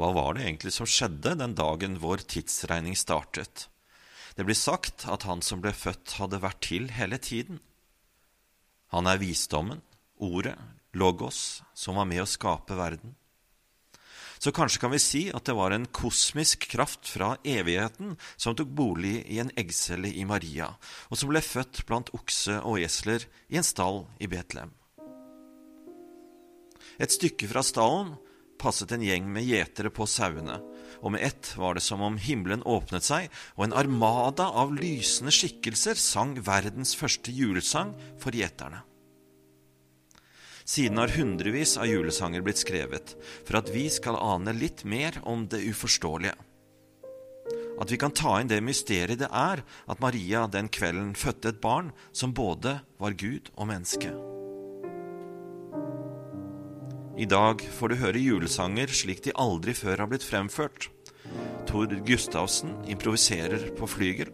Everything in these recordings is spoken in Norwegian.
Hva var det egentlig som skjedde den dagen vår tidsregning startet? Det blir sagt at han som ble født, hadde vært til hele tiden. Han er visdommen, ordet, logos, som var med å skape verden. Så kanskje kan vi si at det var en kosmisk kraft fra evigheten som tok bolig i en eggcelle i Maria, og som ble født blant okse og esler i en stall i Betlehem. Et stykke fra stallen passet en gjeng med gjetere på sauene, og med ett var det som om himmelen åpnet seg, og en armada av lysende skikkelser sang verdens første julesang for gjeterne. Siden har hundrevis av julesanger blitt skrevet for at vi skal ane litt mer om det uforståelige. At vi kan ta inn det mysteriet det er at Maria den kvelden fødte et barn som både var Gud og menneske. I dag får du høre julesanger slik de aldri før har blitt fremført. Tord Gustavsen improviserer på flygel.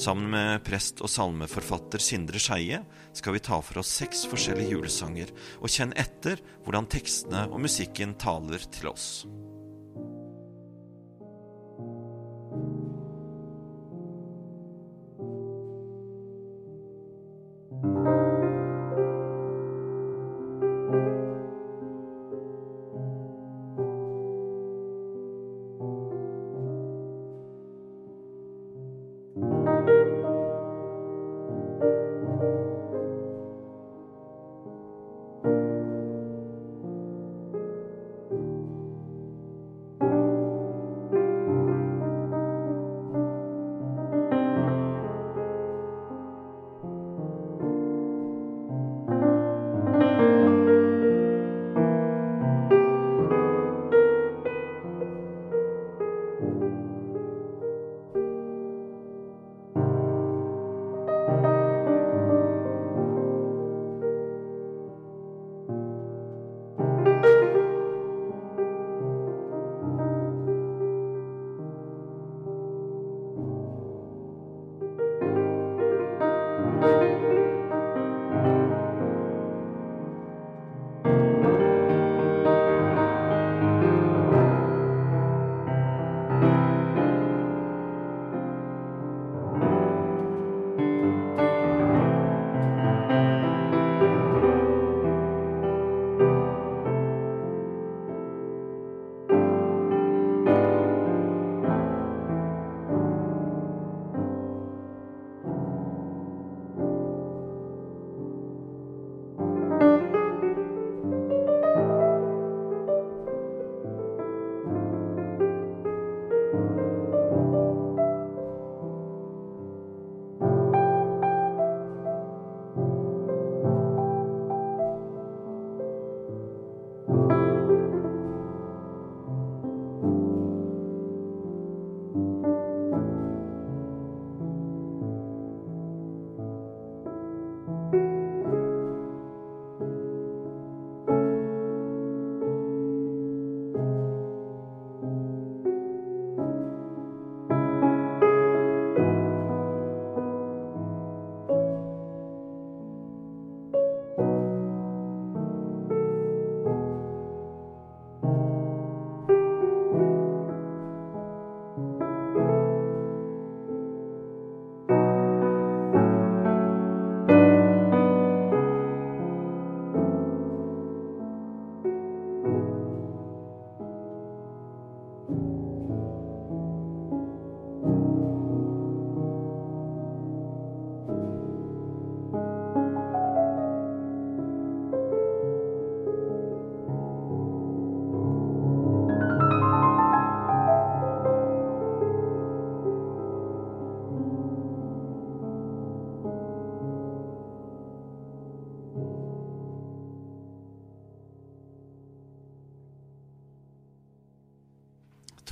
Sammen med prest og salmeforfatter Sindre Skeie skal vi ta for oss seks forskjellige julesanger og kjenne etter hvordan tekstene og musikken taler til oss.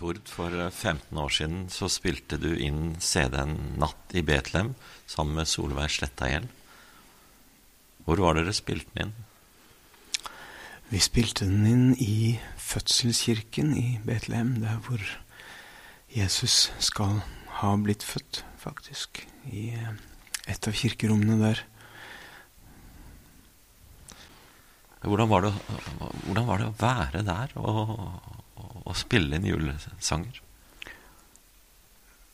Tord, for 15 år siden så spilte du inn CD-en 'Natt i Betlehem' sammen med Solveig Slettagjeld. Hvor var dere spilte den inn? Vi spilte den inn i fødselskirken i Betlehem, der hvor Jesus skal ha blitt født, faktisk. I eh, et av kirkerommene der. Hvordan var det, hvordan var det å være der og å spille inn julesanger?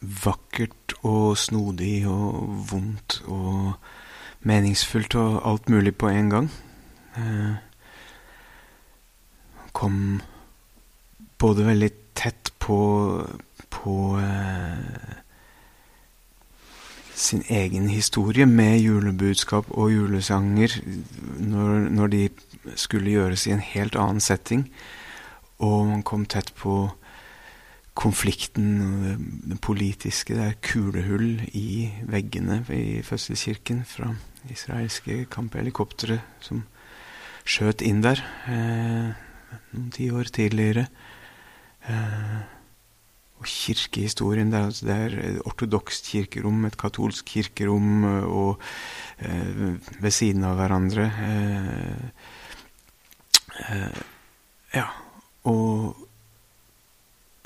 Vakkert og snodig og vondt og meningsfullt og alt mulig på en gang. Eh, kom både veldig tett på, på eh, sin egen historie med julebudskap og julesanger når, når, de skulle gjøres i en helt annen setting. Og man kom tett på konflikten, det politiske. Det er kulehull i veggene i fødselskirken fra israelske kamphelikoptre som skjøt inn der eh, noen tiår tidligere. Eh, og kirkehistorien. Det er, altså, det er et ortodokst kirkerom, et katolsk kirkerom, eh, og eh, ved siden av hverandre. Eh, eh, ja. Og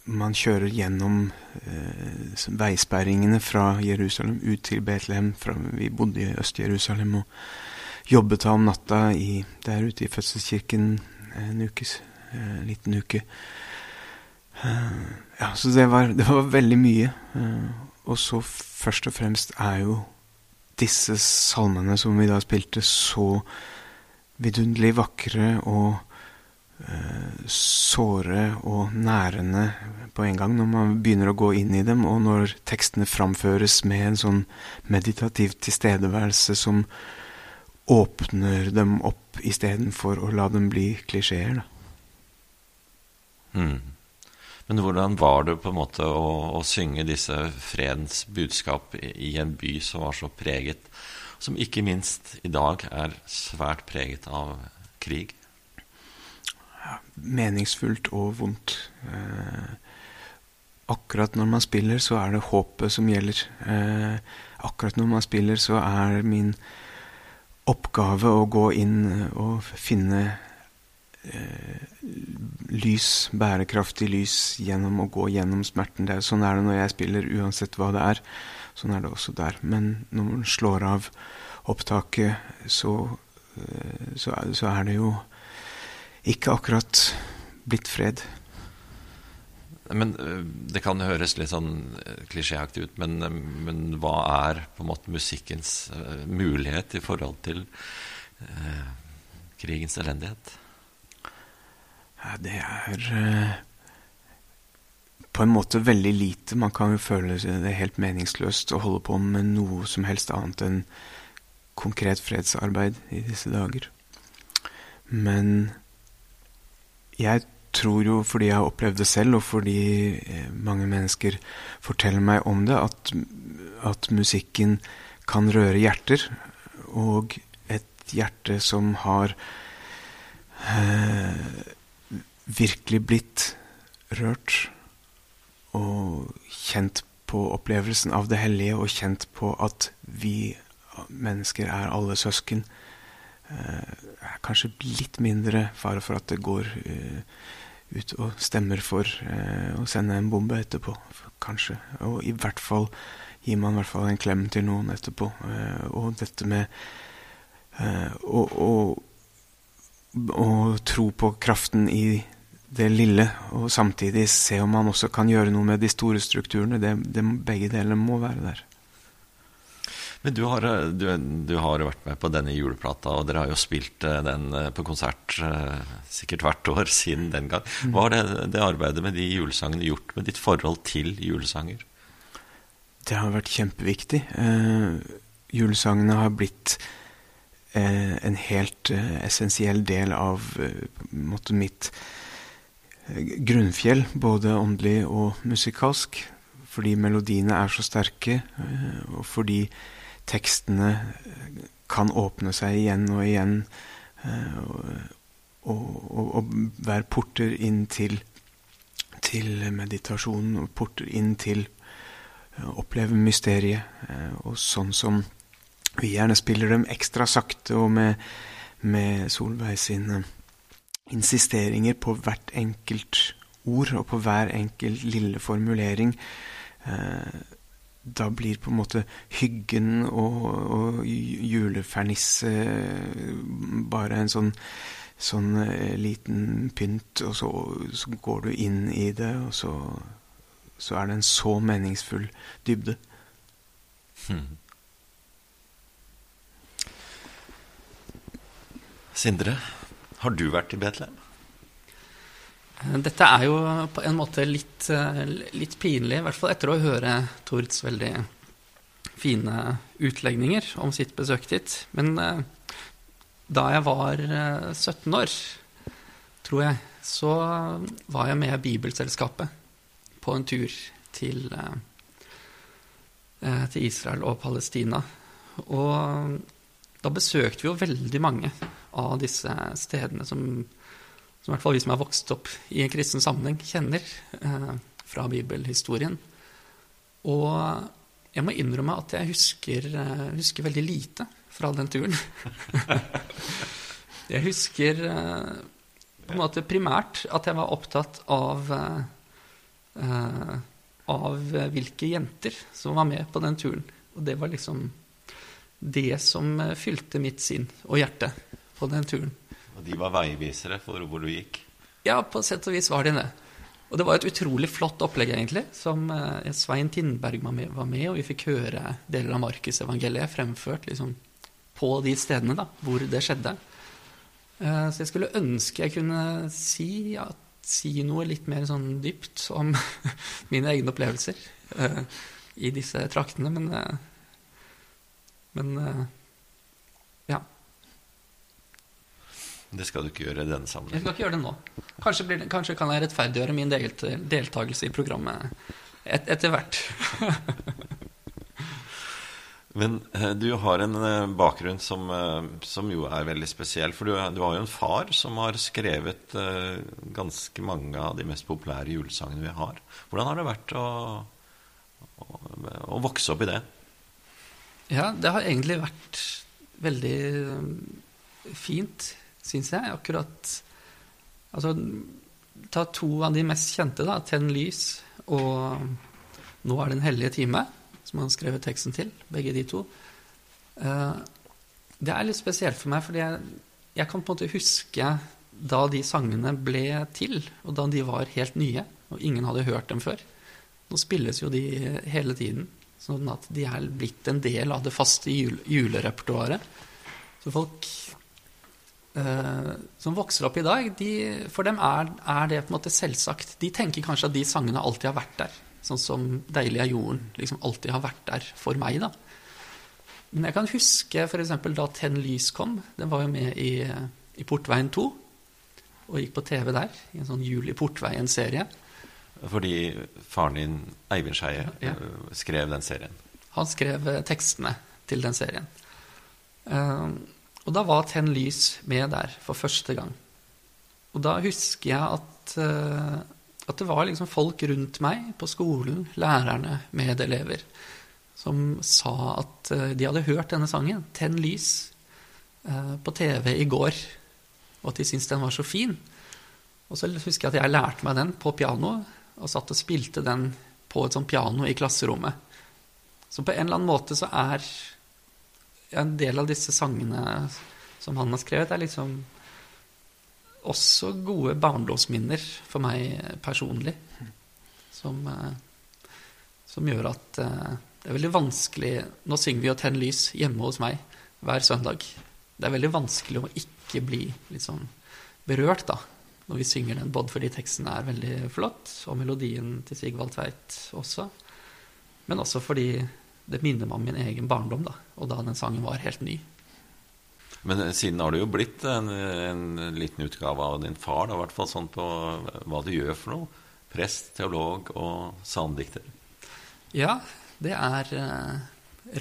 man kjører gjennom eh, veisperringene fra Jerusalem ut til Betlehem. Fra, vi bodde i Øst-Jerusalem og jobbet om natta i, der ute i fødselskirken en ukes, en liten uke. Eh, ja, så det var, det var veldig mye. Uh, og så først og fremst er jo disse salmene som vi da spilte, så vidunderlig vakre og såre og nærende på en gang når man begynner å gå inn i dem, og når tekstene framføres med en sånn meditativ tilstedeværelse som åpner dem opp istedenfor å la dem bli klisjeer. Mm. Men hvordan var det på en måte å, å synge disse fredens budskap i, i, en by som var så preget, som ikke minst i dag er svært preget av krig? Meningsfullt og vondt. Eh, akkurat når man spiller, så er det håpet som gjelder. Eh, akkurat når man spiller, så er min oppgave å gå inn og finne Eh, lys, bærekraftig lys, gjennom å gå gjennom smerten. Er, sånn er det når jeg spiller, uansett hva det er. Sånn er det også der. Men når man slår av opptaket, så, eh, så, så er det jo ikke akkurat blitt fred. Men eh, Det kan høres litt sånn klisjéaktig ut, men, men, hva er på en måte musikkens mulighet i forhold til eh, krigens elendighet? Ja, det er eh, på en måte veldig lite. Man kan jo føle det helt meningsløst å holde på med noe som helst annet enn konkret fredsarbeid i disse dager. Men jeg tror jo, fordi jeg har opplevd det selv, og fordi eh, mange mennesker forteller meg om det, at, at musikken kan røre hjerter. Og et hjerte som har eh, virkelig blitt rørt og kjent på opplevelsen av det hellige og kjent på at vi mennesker er alle søsken. Eh, er kanskje litt mindre fare for at det går uh, ut og stemmer for uh, å sende en bombe etterpå, kanskje. Og i hvert fall gir man i hvert fall en klem til noen etterpå. Og dette med å, tro på kraften i det lille, og samtidig se om man også kan gjøre noe med de store strukturene. Det, det, begge deler må være der. Men du har, du, du har, vært med på denne juleplata, og dere har jo spilt eh, den eh, på konsert eh, sikkert hvert år siden den gang. Mm. Hva har det, det arbeidet med de julesangene gjort med ditt forhold til julesanger? Det har vært kjempeviktig. Eh, julesangene har blitt eh, en helt eh, essensiell del av måte, mitt grunnfjell, både åndelig og musikalsk. Fordi melodiene er så sterke, og fordi tekstene eh, kan åpne seg igjen og igjen. Eh, og, og, og være porter inn til, til meditasjonen og porter inn til å oppleve mysteriet. Og sånn som vi gjerne spiller dem ekstra sakte, og med, med Solveig sine insisteringer på hvert enkelt ord og på hver enkelt lille formulering. Eh, da blir på en måte hyggen og, og julefernisse bare en sånn sånn eh, liten pynt, og så, så, går du inn i det, og så, så er det en så meningsfull dybde. Hmm. Sindre, har du vært i Betlehem? Eh, dette er jo på en måte litt, eh, litt pinlig, i hvert fall etter å høre Tords veldig fine utlegninger om sitt besøk dit. Men da jeg var 17 eh, år, tror jeg, så var jeg med Bibelselskapet på en tur til, eh, eh, til Israel og Palestina. Og da besøkte vi jo veldig mange av disse stedene som, som i hvert fall vi som er vokst opp i en kristen sammenheng, kjenner eh, fra bibelhistorien. Og jeg må innrømme at jeg husker, husker veldig lite fra den turen. jeg husker eh, på en måte primært at jeg var opptatt av eh, av hvilke jenter som var med på den turen. Og det var liksom det som fylte mitt sinn og hjerte på den turen. De var veivisere for hvor du gikk? Ja, på sett og vis var de det. Og det var et utrolig flott opplegg, egentlig, som eh, Svein Tindberg var med, var med, og vi fikk høre deler av Markusevangeliet fremført liksom, på de stedene da, hvor det skjedde. Eh, så jeg skulle ønske jeg kunne si, ja, si noe litt mer sånn dypt om mine egne opplevelser uh, i disse traktene, men Men uh, ja. Det skal du ikke gjøre i denne sammenhengen. Jeg skal ikke gjøre det nå. Kanskje, det, kanskje kan jeg rettferdiggjøre min deltakelse i programmet et, etter hvert. Men eh, du har en eh, bakgrunn som, eh, som, jo er veldig spesiell. For du, du, har jo en far som har skrevet ganske mange av de mest populære julesangene vi har. Hvordan har det vært å, å, å vokse opp i det? Ja, det har egentlig vært veldig fint, syns jeg. Akkurat Altså, ta to av de mest kjente, da. 'Tenn lys' og 'Nå er den hellige time' som han skrev teksten til, begge de to. Eh, det er litt spesielt for meg, fordi jeg, jeg, kan på en måte huske da de sangene ble til, og da de var helt nye, og ingen hadde hørt dem før. Nå spilles jo de hele tiden, sånn at de er blitt en del av det faste jul julerepertoaret. Så folk som vokser opp i dag, de, for dem er, er, det på en måte selvsagt. De tenker kanskje at de sangene alltid har vært der. Sånn som 'Deilig er jorden' liksom alltid har vært der for meg, da. Men jeg kan huske f.eks. da 'Tenn lys' kom. Den var jo med i, i Portveien 2. Og gikk på TV der, i en sånn Jul i Portveien-serie. Fordi faren din, Eivind Skeie, ja. ja. skrev den serien? Han skrev eh, tekstene til den serien. Uh, og da var Tenn lys med der for første gang. Og da husker jeg at uh, at det var liksom folk rundt meg på skolen, lærerne, medelever, som sa at eh, de hadde hørt denne sangen, 'Tenn lys', eh, på TV i går, og at de syntes den var så fin. Og så husker jeg at jeg lærte meg den på piano, og satt og spilte den på et sånt piano i klasserommet. Så på en eller annen måte så er en del av disse sangene som han har skrevet, er liksom også gode barndomsminner for meg personlig. Som, eh, som, gjør at eh, det er veldig vanskelig Nå synger vi jo 'Tenn lys' hjemme hos meg hver søndag. Det er veldig vanskelig å ikke bli sånn berørt da, når vi synger den, både fordi teksten er veldig flott, og melodien til Sigvald Tveit også, men også fordi det minner meg om min egen barndom, da, og da den sangen var helt ny. Men eh, siden har du jo blitt en, en liten utgave av din far, da, i hvert fall sånn på hva du gjør for noe. Prest, teolog og salmedikter. Ja, det er uh,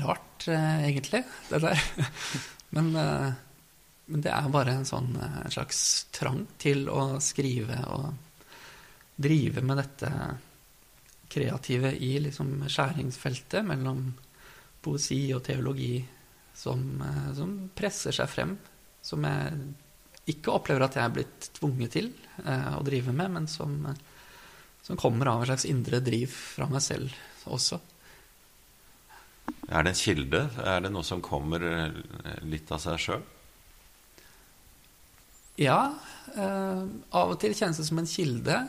rart, uh, egentlig, det der. men, uh, men, det er bare en sånn en slags trang til å skrive og drive med dette kreative i liksom skjæringsfeltet mellom poesi og teologi som, eh, som, presser seg frem. Som jeg ikke opplever at jeg er blitt tvunget til eh, å drive med, men som, som, kommer av en slags indre driv fra meg selv også. Er det en kilde? Er det noe som kommer eh, litt av seg sjøl? Ja. Eh, av og til kjennes det som en kilde.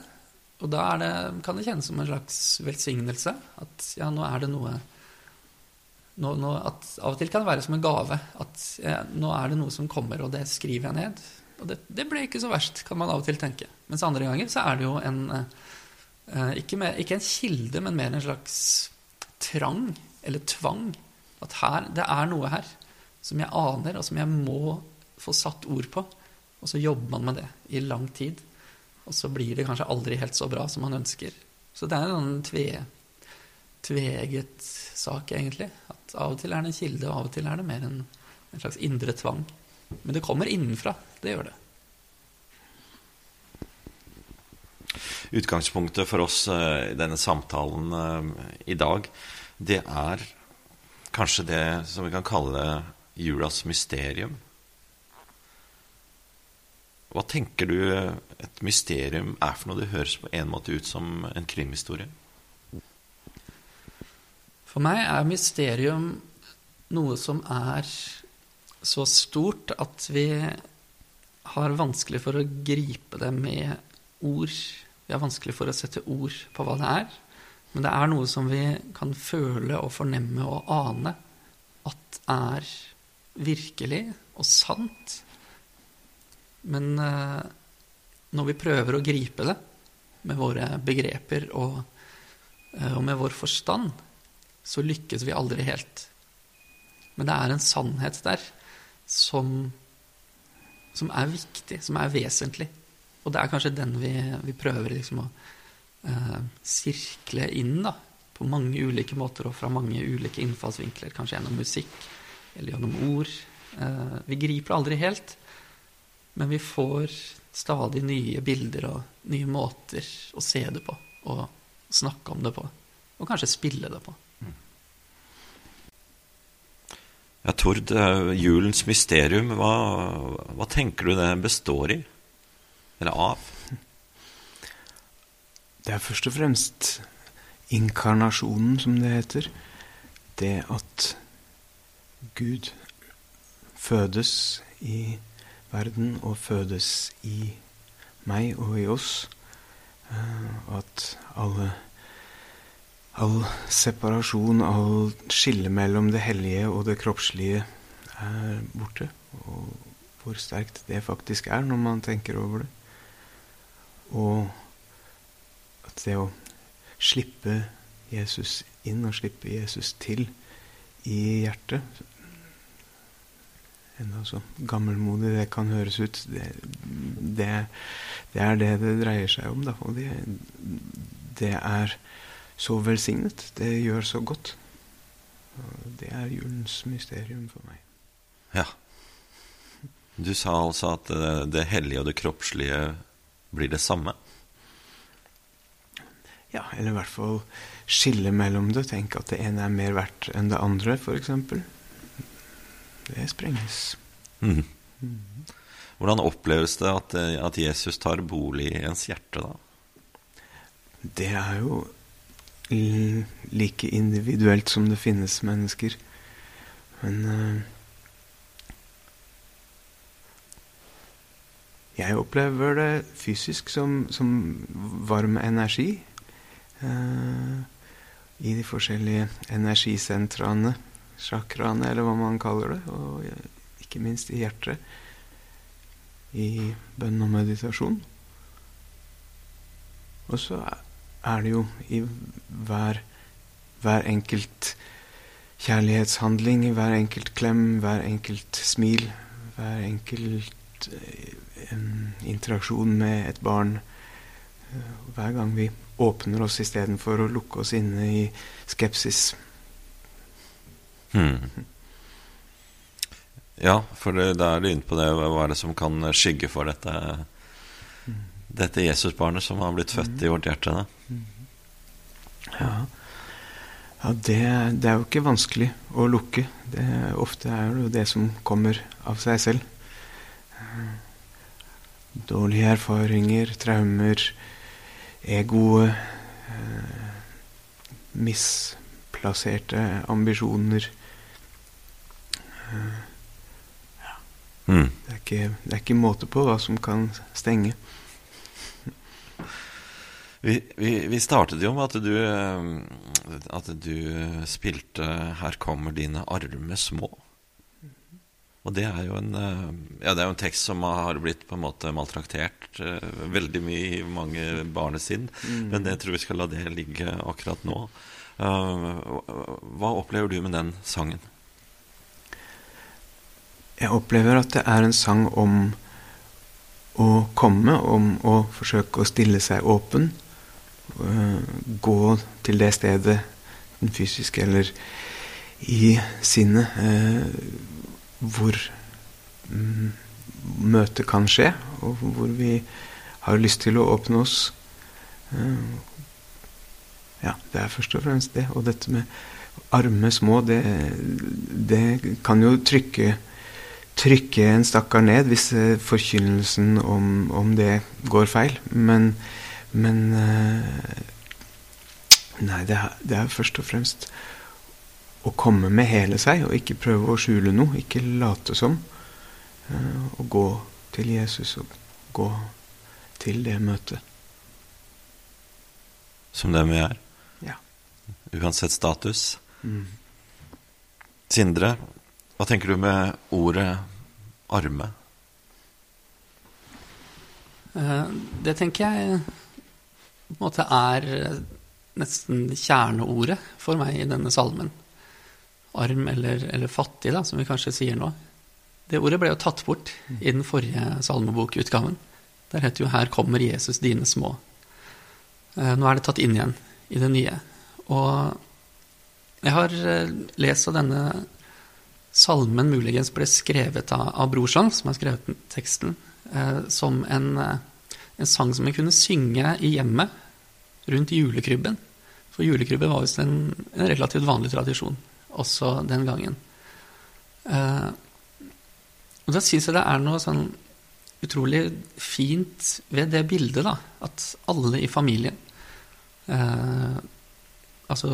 Og da det, kan det kjennes som en slags velsignelse. At ja, nå er det noe nå, nå, at Av og til kan det være som en gave. At ja, nå er det noe som kommer, og det skriver jeg ned. Og det, det, ble ikke så verst, kan man av og til tenke. Mens andre ganger så er det jo en eh, ikke, mer, ikke, en kilde, men mer en slags trang eller tvang. At her, det er noe her som jeg aner, og som jeg må få satt ord på. Og så jobber man med det i lang tid. Og så blir det kanskje aldri helt så bra som man ønsker. Så det er en sånn tve, tveegget sak, egentlig. At av og til er det en kilde, og av og til er det mer en, en slags indre tvang. Men det kommer innenfra. Det gjør det. Utgangspunktet for oss eh, i denne samtalen eh, i dag, det er kanskje det som vi kan kalle julas mysterium. Hva tenker du et mysterium er for noe? Det høres på en måte ut som en krimhistorie. For meg er mysterium noe som er så stort at vi har vanskelig for å gripe det med ord. Vi har vanskelig for å sette ord på hva det er. Men det er noe som vi kan føle og fornemme og ane at er virkelig og sant. Men eh, når vi prøver å gripe det med våre begreper og, eh, og, med vår forstand, så lykkes vi aldri helt. Men det er en sannhet der som, som er viktig, som er vesentlig. Og det er kanskje den vi, vi prøver liksom å eh, sirkle inn da, på mange ulike måter og fra mange ulike innfallsvinkler. Kanskje gjennom musikk eller gjennom ord. Eh, vi griper aldri helt. Men vi får stadig nye bilder og nye måter å se det på og snakke om det på. Og kanskje spille det på. Ja, Tord, eh, julens mysterium, hva, hva tenker du det består i? Eller av? Det er først og fremst inkarnasjonen, som det heter. Det at Gud fødes i verden og fødes i meg og i oss. Og at alle all separasjon, all skille mellom det hellige og det kroppslige er borte. Og hvor sterkt det faktisk er når man tenker over det. Og at det å slippe Jesus inn og slippe Jesus til i hjertet enda så gammelmodig det kan høres ut, det, det, det, er det det dreier seg om. Da. Og det, det, er så velsignet. Det gjør så godt. Og det er julens mysterium for meg. Ja. Du sa altså at det, hellige og det kroppslige blir det samme? Ja, eller i hvert fall skille mellom det. Tenk at det ene er mer verdt enn det andre, f.eks. Det sprenges. Mm. Mm. Hvordan oppleves det at, at, Jesus tar bolig i ens hjerte, da? Det er jo like individuelt som det finnes mennesker. Men uh, Jeg opplever det fysisk som, som varm energi. Uh, I de forskjellige energisentrene chakraene, eller hva man kaller det. Og ikke minst i hjertet. I bønn og meditasjon. Og så er det jo i hver, hver enkelt kjærlighetshandling, i hver enkelt klem, hver enkelt smil, hver enkelt eh, interaksjon med et barn. Eh, hver gang vi åpner oss istedenfor å lukke oss inne i skepsis. Hmm. Ja, for da er du inne på det. Hva er det som kan skygge for dette, dette Jesusbarnet som har blitt født i vårt hjerte? Da? Ja, ja det, det, er jo ikke vanskelig å lukke. Det, ofte er det jo det som kommer av seg selv. Dårlige erfaringer, traumer, ego, eh, misplasserte ambisjoner ja. Mm. Det, er ikke, det er ikke måte på hva som kan stenge. Vi, vi, vi startet jo med at du, eh, at du spilte 'Her kommer dine arme små'. Og det er jo en, eh, ja, det er jo en tekst som har blitt på en måte maltraktert uh, veldig mye i mange barnesinn. Mm. Men jeg tror vi skal la det ligge akkurat nå. Uh, hva opplever du med den sangen? Jeg opplever at det er en sang om å komme, om å forsøke å stille seg åpen. Uh, gå til det stedet, den fysiske eller i sinnet, hvor mm, møtet kan skje, og hvor vi har lyst til å åpne oss. Uh, ja, det er først og fremst det. Og dette med arme små, det, det kan jo trykke, trykke en stakkar ned hvis uh, forkynnelsen om, om, det går feil. Men, men uh, Nei, det er, det er først og fremst å komme med hele seg, og ikke prøve å skjule noe. Ikke late som. Å og gå til Jesus og gå til det møtet. Som dem vi er? Ja. Uansett status? Mm. Sindre, hva tenker du med ordet arme? Uh, det tenker jeg på en måte er nesten kjerneordet for meg i denne salmen arm eller, eller, fattig, da, som vi kanskje sier nå. Det ordet ble jo tatt bort i den forrige salmebokutgaven. Der heter jo 'Her kommer Jesus, dine små'. Eh, nå er det tatt inn igjen i det nye. Og jeg har eh, lest av denne salmen muligens ble skrevet av, av Brorson, som har skrevet teksten, eh, som en, en, sang som en kunne synge i hjemmet rundt julekrybben. For julekrybben var visst en, en relativt vanlig tradisjon også den gangen. Eh, og da syns jeg det er noe sånn utrolig fint ved det bildet, da. At alle i familien eh, Altså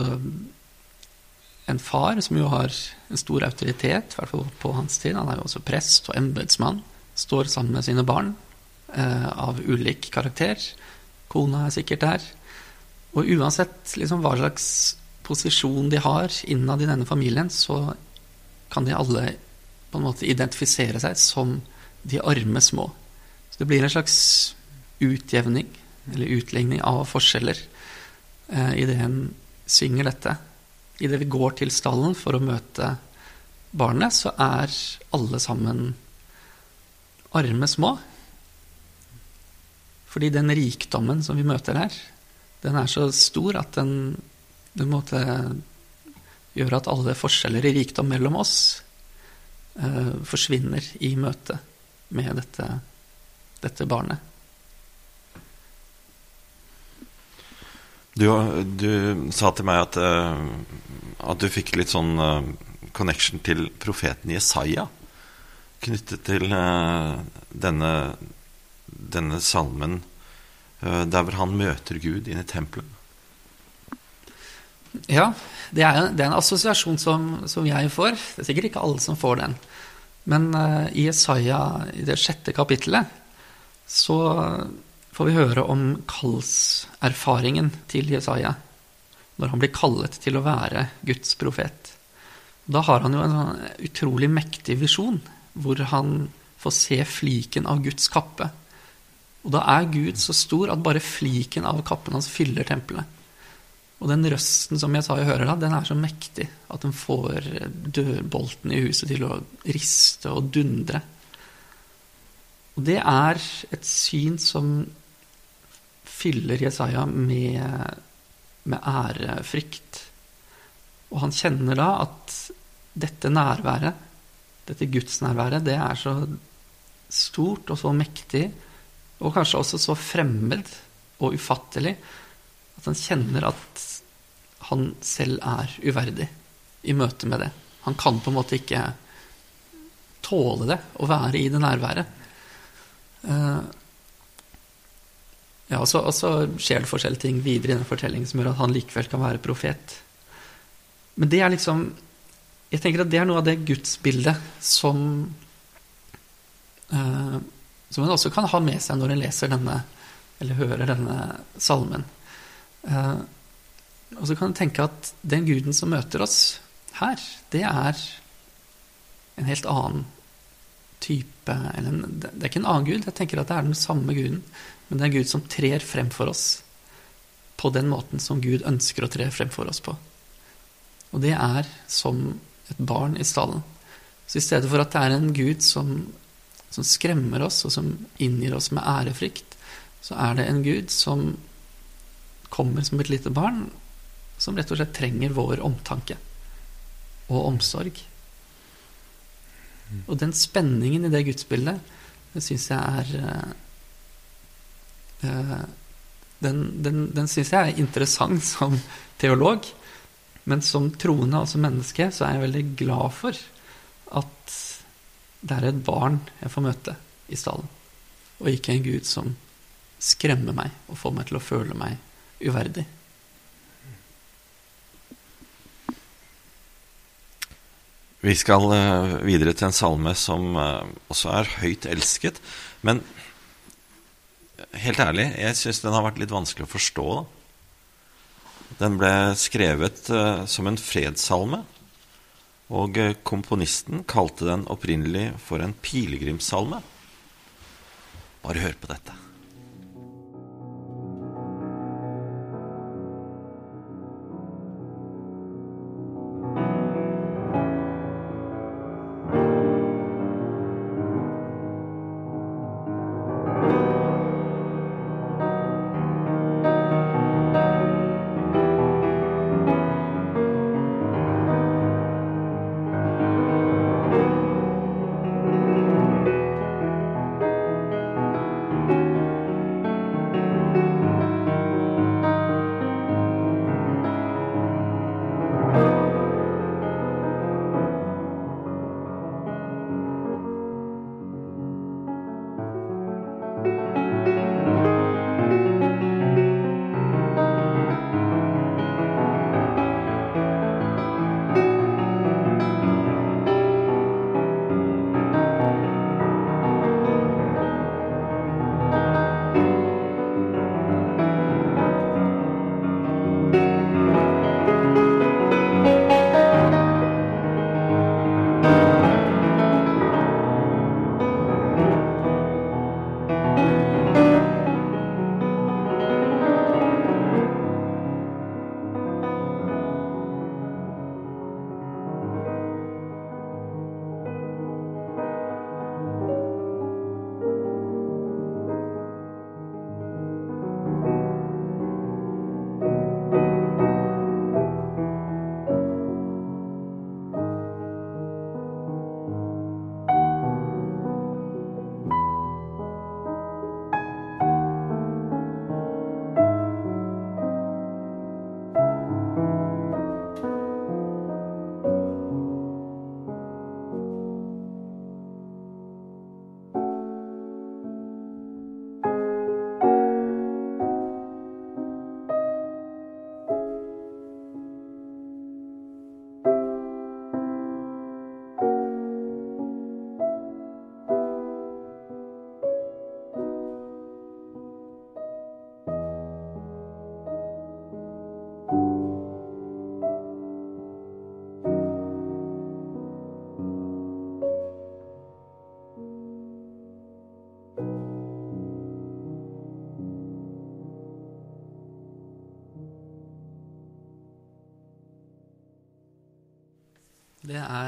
en far som jo har en stor autoritet, i hvert fall på hans tid, han er jo også prest og embetsmann, står sammen med sine barn eh, av ulik karakter. Kona er sikkert der. Og uansett liksom, hva slags posisjon de har innad i denne familien, så kan de alle på en måte identifisere seg som de arme små. Så det blir en slags utjevning, eller utligning av forskjeller, eh, idet en synger dette. Idet vi går til stallen for å møte barnet, så er alle sammen arme små. Fordi den rikdommen som vi møter her, den er så stor at den den måtte gjøre at alle forskjeller i rikdom mellom oss eh, forsvinner i møte med dette, dette barnet. Du, du, sa til meg at, uh, at du fikk litt sånn uh, connection til profeten Jesaja knyttet til uh, denne, denne salmen der hvor han møter Gud inne i tempelet. Ja, det er, det er en assosiasjon som, som, jeg får. Det er sikkert ikke alle som får den. Men i Jesaja, i det sjette kapittelet, så får vi høre om kallserfaringen til Jesaja. Når han blir kallet til å være Guds profet. Da har han jo en sånn utrolig mektig visjon, hvor han får se fliken av Guds kappe. Og da er Gud så stor at bare fliken av kappen hans fyller tempelet. Og den røsten som Jesaja hører da, den er så mektig at den får dørbolten i huset til å riste og dundre. Og det er et syn som fyller Jesaja med, med ærefrykt. Og han kjenner da at dette nærværet, dette gudsnærværet, det er så stort og så mektig, og kanskje også så fremmed og ufattelig, at han kjenner at han selv er uverdig i møte med det. Han kan på en måte ikke tåle det, å være i det nærværet. Ja, og så, og så skjer det forskjellige ting videre i den fortellingen som gjør at han likevel kan være profet. Men det er liksom Jeg tenker at det er noe av det gudsbildet som eh, som en også kan ha med seg når en leser denne, eller hører denne salmen. Eh, og så kan en tenke at den guden som møter oss her, det er en helt annen type en, Det er ikke en annen gud, jeg tenker at det er den samme guden, men det er gud som trer frem for oss på den måten som Gud ønsker å tre frem for oss på. Og det er som et barn i stallen. Så i stedet for at det er en gud som, som skremmer oss, og som inngir oss med ærefrykt, så er det en gud som kommer som et lite barn, som rett og slett trenger vår omtanke og omsorg. Og den spenningen i det gudsbildet, det syns jeg er uh, Den, den, den syns jeg er interessant som teolog. Men som troende, altså menneske, så er jeg veldig glad for at det er et barn jeg får møte i stallen, og ikke en gud som skremmer meg og får meg til å føle meg uverdig. Vi skal eh, videre til en salme som eh, også er høyt elsket. Men helt ærlig, jeg syns den har vært litt vanskelig å forstå. Da. Den ble skrevet uh, som en fredssalme. Og komponisten kalte den opprinnelig for en pilegrimssalme. Bare hør på dette.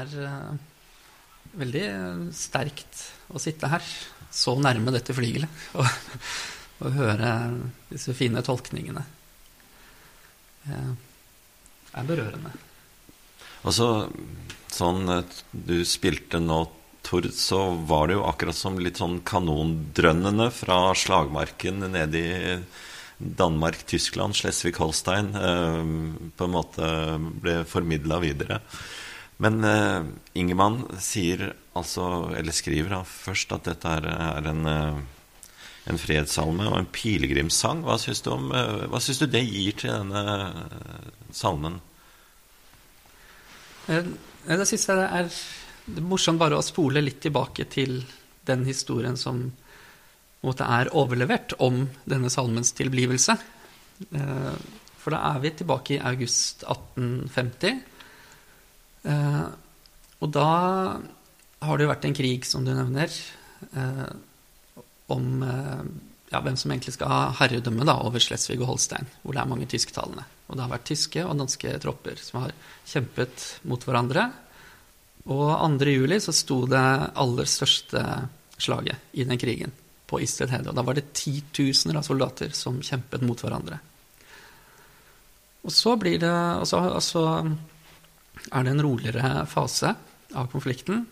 Er uh, veldig sterkt å sitte her, så nærme dette flygelet, og, og høre disse fine tolkningene. Det er berørende. Og så, sånn du spilte nå, Tord, så var det jo akkurat som litt sånn kanondrønnene fra slagmarken nede i Danmark, Tyskland, Slesvig-Holstein eh, på en måte ble formidla videre. Men uh, Ingemann sier altså, eller skriver da, først at dette er, er en, uh, en fredssalme og en pilegrimssang. Hva syns du, uh, hva syns du det gir til denne salmen? Jeg syns det er, morsomt bare å spole litt tilbake til den historien som måte er overlevert om denne salmens tilblivelse. For da er vi tilbake i august 1850. Eh, og da har det jo vært en krig, som du nevner, eh, om ja, hvem som egentlig skal ha herredømme da, over Slesvig og Holstein, hvor det er mange tysktalende. Og det har vært tyske og danske tropper som har kjempet mot hverandre. Og 2. juli så sto det aller største slaget i den krigen på Isted Hede. Og da var det titusener av soldater som kjempet mot hverandre. Og så blir det altså, altså, er det en roligere fase av konflikten.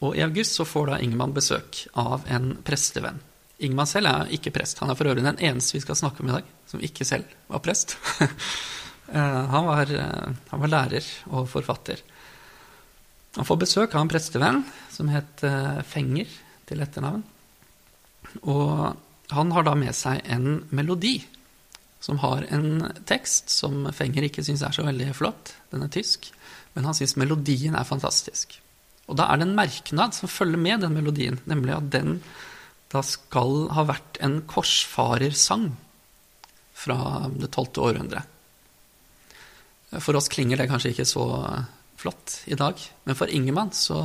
Og i august så får da Ingemann besøk av en prestevenn. Ingemann selv er ikke prest. Han er for øvrig den eneste vi skal snakke om i dag som ikke selv var prest. Eh, han, var, eh, han var lærer og forfatter. Han får besøk av en prestevenn som het eh, Fenger til etternavn. Og han har da med seg en melodi som har en tekst som Fenger ikke syns er så veldig flott. Den er tysk. Men han syns melodien er fantastisk. Og da er det en merknad som følger med den melodien, nemlig at den da skal ha vært en korsfarersang fra det tolvte århundre. For oss klinger det kanskje ikke så flott i dag, men for Ingemann så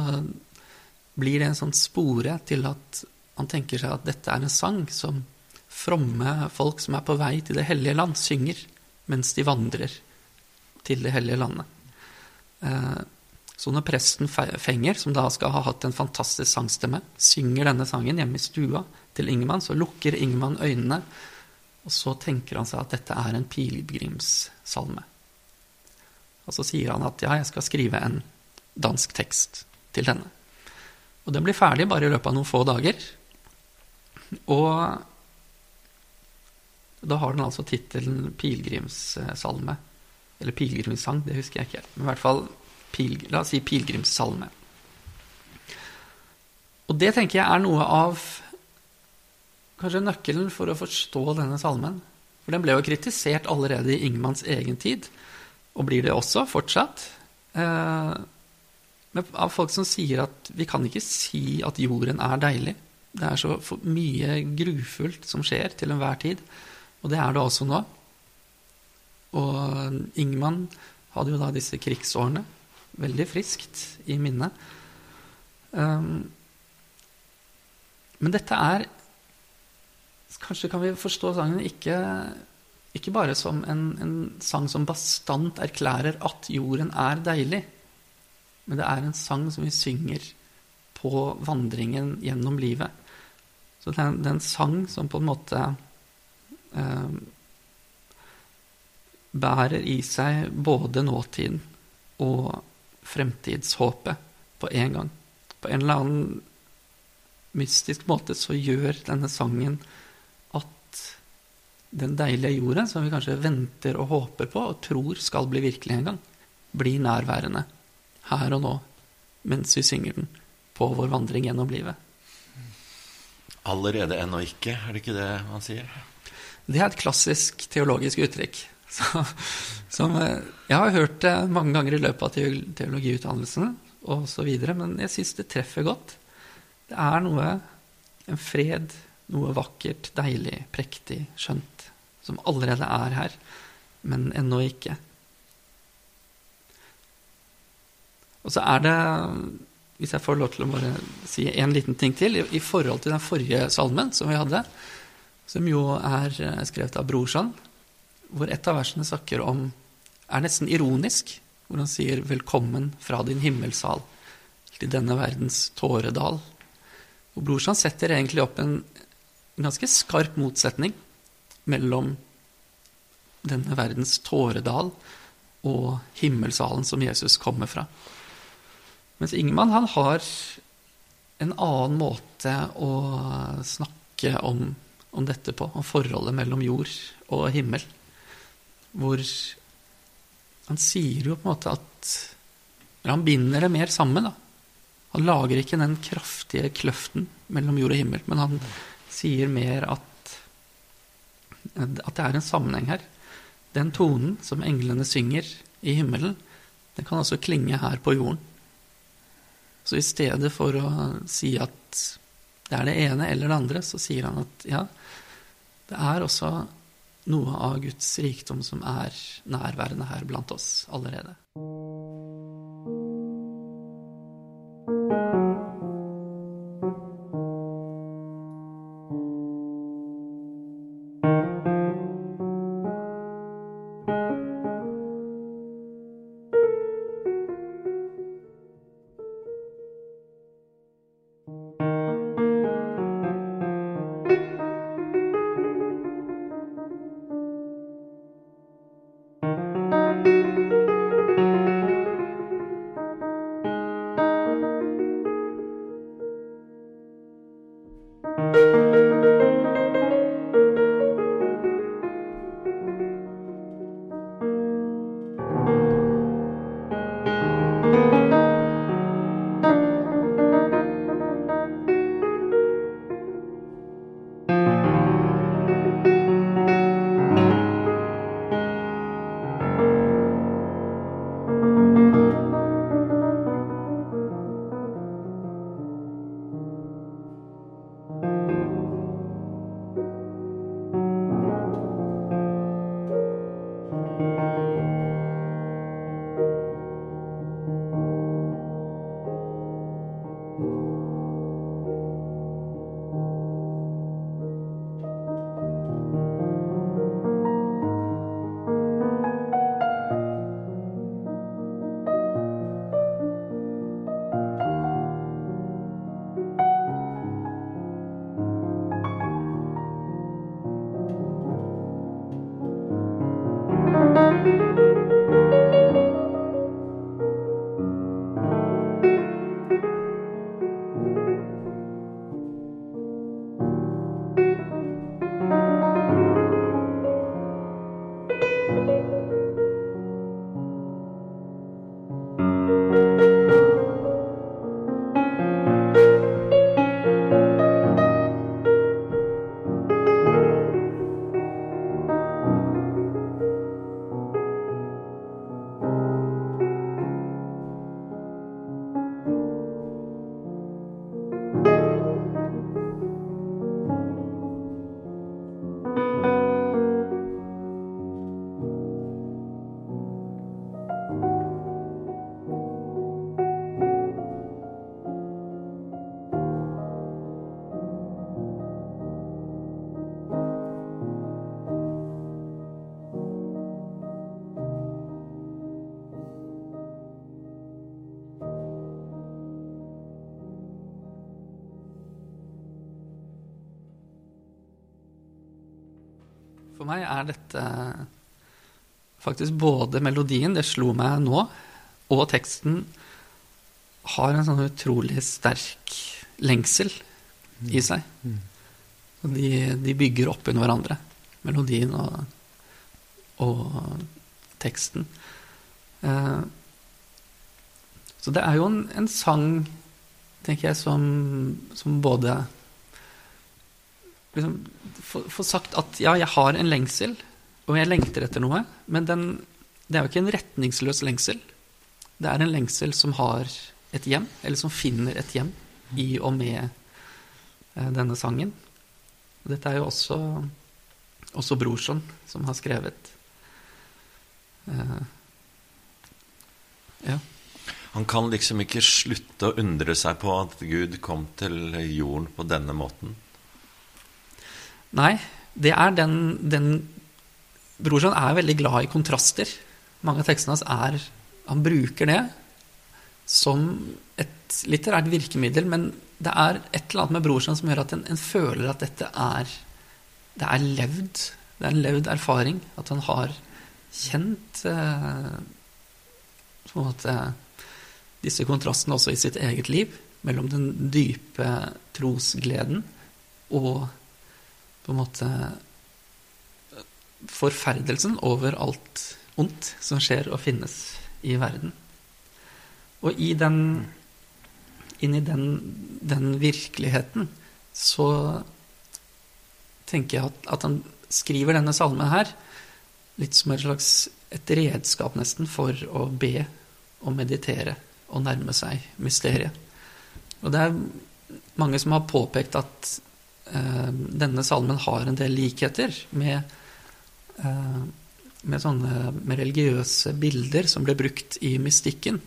blir det en sånn spore til at han tenker seg at dette er en sang som fromme folk som er på vei til Det hellige land, synger mens de vandrer til Det hellige landet. Eh, så når presten Fenger, som da skal ha hatt en fantastisk sangstemme, synger denne sangen hjemme i stua til Ingemann, så lukker Ingemann øynene, og så tenker han seg at dette er en pilegrimssalme. Og så sier han at ja, jeg skal skrive en dansk tekst til denne. Og den blir ferdig bare i løpet av noen få dager. Og da har den altså tittelen pilegrimssalme. Eller pilegrimssang, det husker jeg ikke helt. Men i hvert fall pilgr, la oss si pilegrimssalme. Og det tenker jeg er noe av kanskje nøkkelen for å forstå denne salmen. For den ble jo kritisert allerede i Ingmanns egen tid, og blir det også fortsatt. Eh, av folk som sier at vi kan ikke si at jorden er deilig. Det er så mye grufullt som skjer til enhver tid, og det er det også nå. Og Ingmann hadde jo da disse krigsårene veldig friskt i minnet. Um, men dette er Kanskje kan vi forstå sangen ikke, ikke bare som en, en, sang som bastant erklærer at jorden er deilig, men det er en sang som vi synger på vandringen gjennom livet. Så det er, det er en sang som på en måte eh, bærer i seg både nåtiden og fremtidshåpet på en gang. På en eller annen mystisk måte så gjør denne sangen at den deilige jorda, som vi kanskje venter og håper på og tror skal bli virkelig en gang, blir nærværende her og nå mens vi synger den på vår vandring gjennom livet. Allerede ennå ikke, er det ikke det man sier? Det er et klassisk teologisk uttrykk. Så, som, eh, jeg har hørt det mange ganger i løpet av teologiutdannelsen osv., men jeg syns det treffer godt. Det er noe, en fred, noe vakkert, deilig, prektig, skjønt, som allerede er her, men ennå ikke. Og så er det, hvis jeg får lov til å bare si en liten ting til, i, forhold til den forrige salmen som vi hadde, som jo er eh, skrevet av Brorsan, hvor et av versene snakker om er nesten ironisk, hvor han sier 'velkommen fra din himmelsal til denne verdens tåredal'. Og Brorsan setter egentlig opp en, ganske skarp motsetning mellom denne verdens tåredal og himmelsalen som Jesus kommer fra. Mens Ingemann han har en annen måte å snakke om, om dette på, om forholdet mellom jord og himmel hvor han sier jo på en måte at han binder det mer sammen, da. Han lager ikke den kraftige kløften mellom jord og himmel, men han sier mer at, at det er en sammenheng her. Den tonen som englene synger i himmelen, den kan også klinge her på jorden. Så i stedet for å si at det er det ene eller det andre, så sier han at ja, det er også noe av Guds rikdom som er nærværende her blant oss allerede. Meg er faktisk både melodien, det slo meg nå, og teksten har en sånn utrolig sterk lengsel i seg. Og de, de bygger opp under hverandre, melodien og, og teksten. Eh, så det er jo en, en sang, tenker jeg, som, som både liksom, få, sagt at ja, jeg har en lengsel, og jeg lengter etter noe, men den, det er jo ikke en retningsløs lengsel. Det er en lengsel som har et hjem, eller som finner et hjem i og med eh, denne sangen. Dette er jo også, også Brorson som har skrevet. Uh, ja. Han kan liksom ikke slutte å undre seg på at Gud kom til jorden på denne måten. Nei, det er den, den Brorson er veldig glad i kontraster. Mange av tekstene hans er Han bruker det som et litterært virkemiddel, men det er et eller annet med Brorson som gjør at en, en, føler at dette er Det er levd. Det er en levd erfaring. At han har kjent eh, på en måte disse kontrastene også i sitt eget liv. Mellom den dype trosgleden og på en måte forferdelsen over alt ondt som skjer og finnes i verden. Og i den inni den, den virkeligheten så tenker jeg at, at, han skriver denne salmen her litt som et slags et redskap nesten for å be og meditere og nærme seg mysteriet. Og det er mange som har påpekt at eh, denne salmen har en del likheter med, med sånne med religiøse bilder som ble brukt i mystikken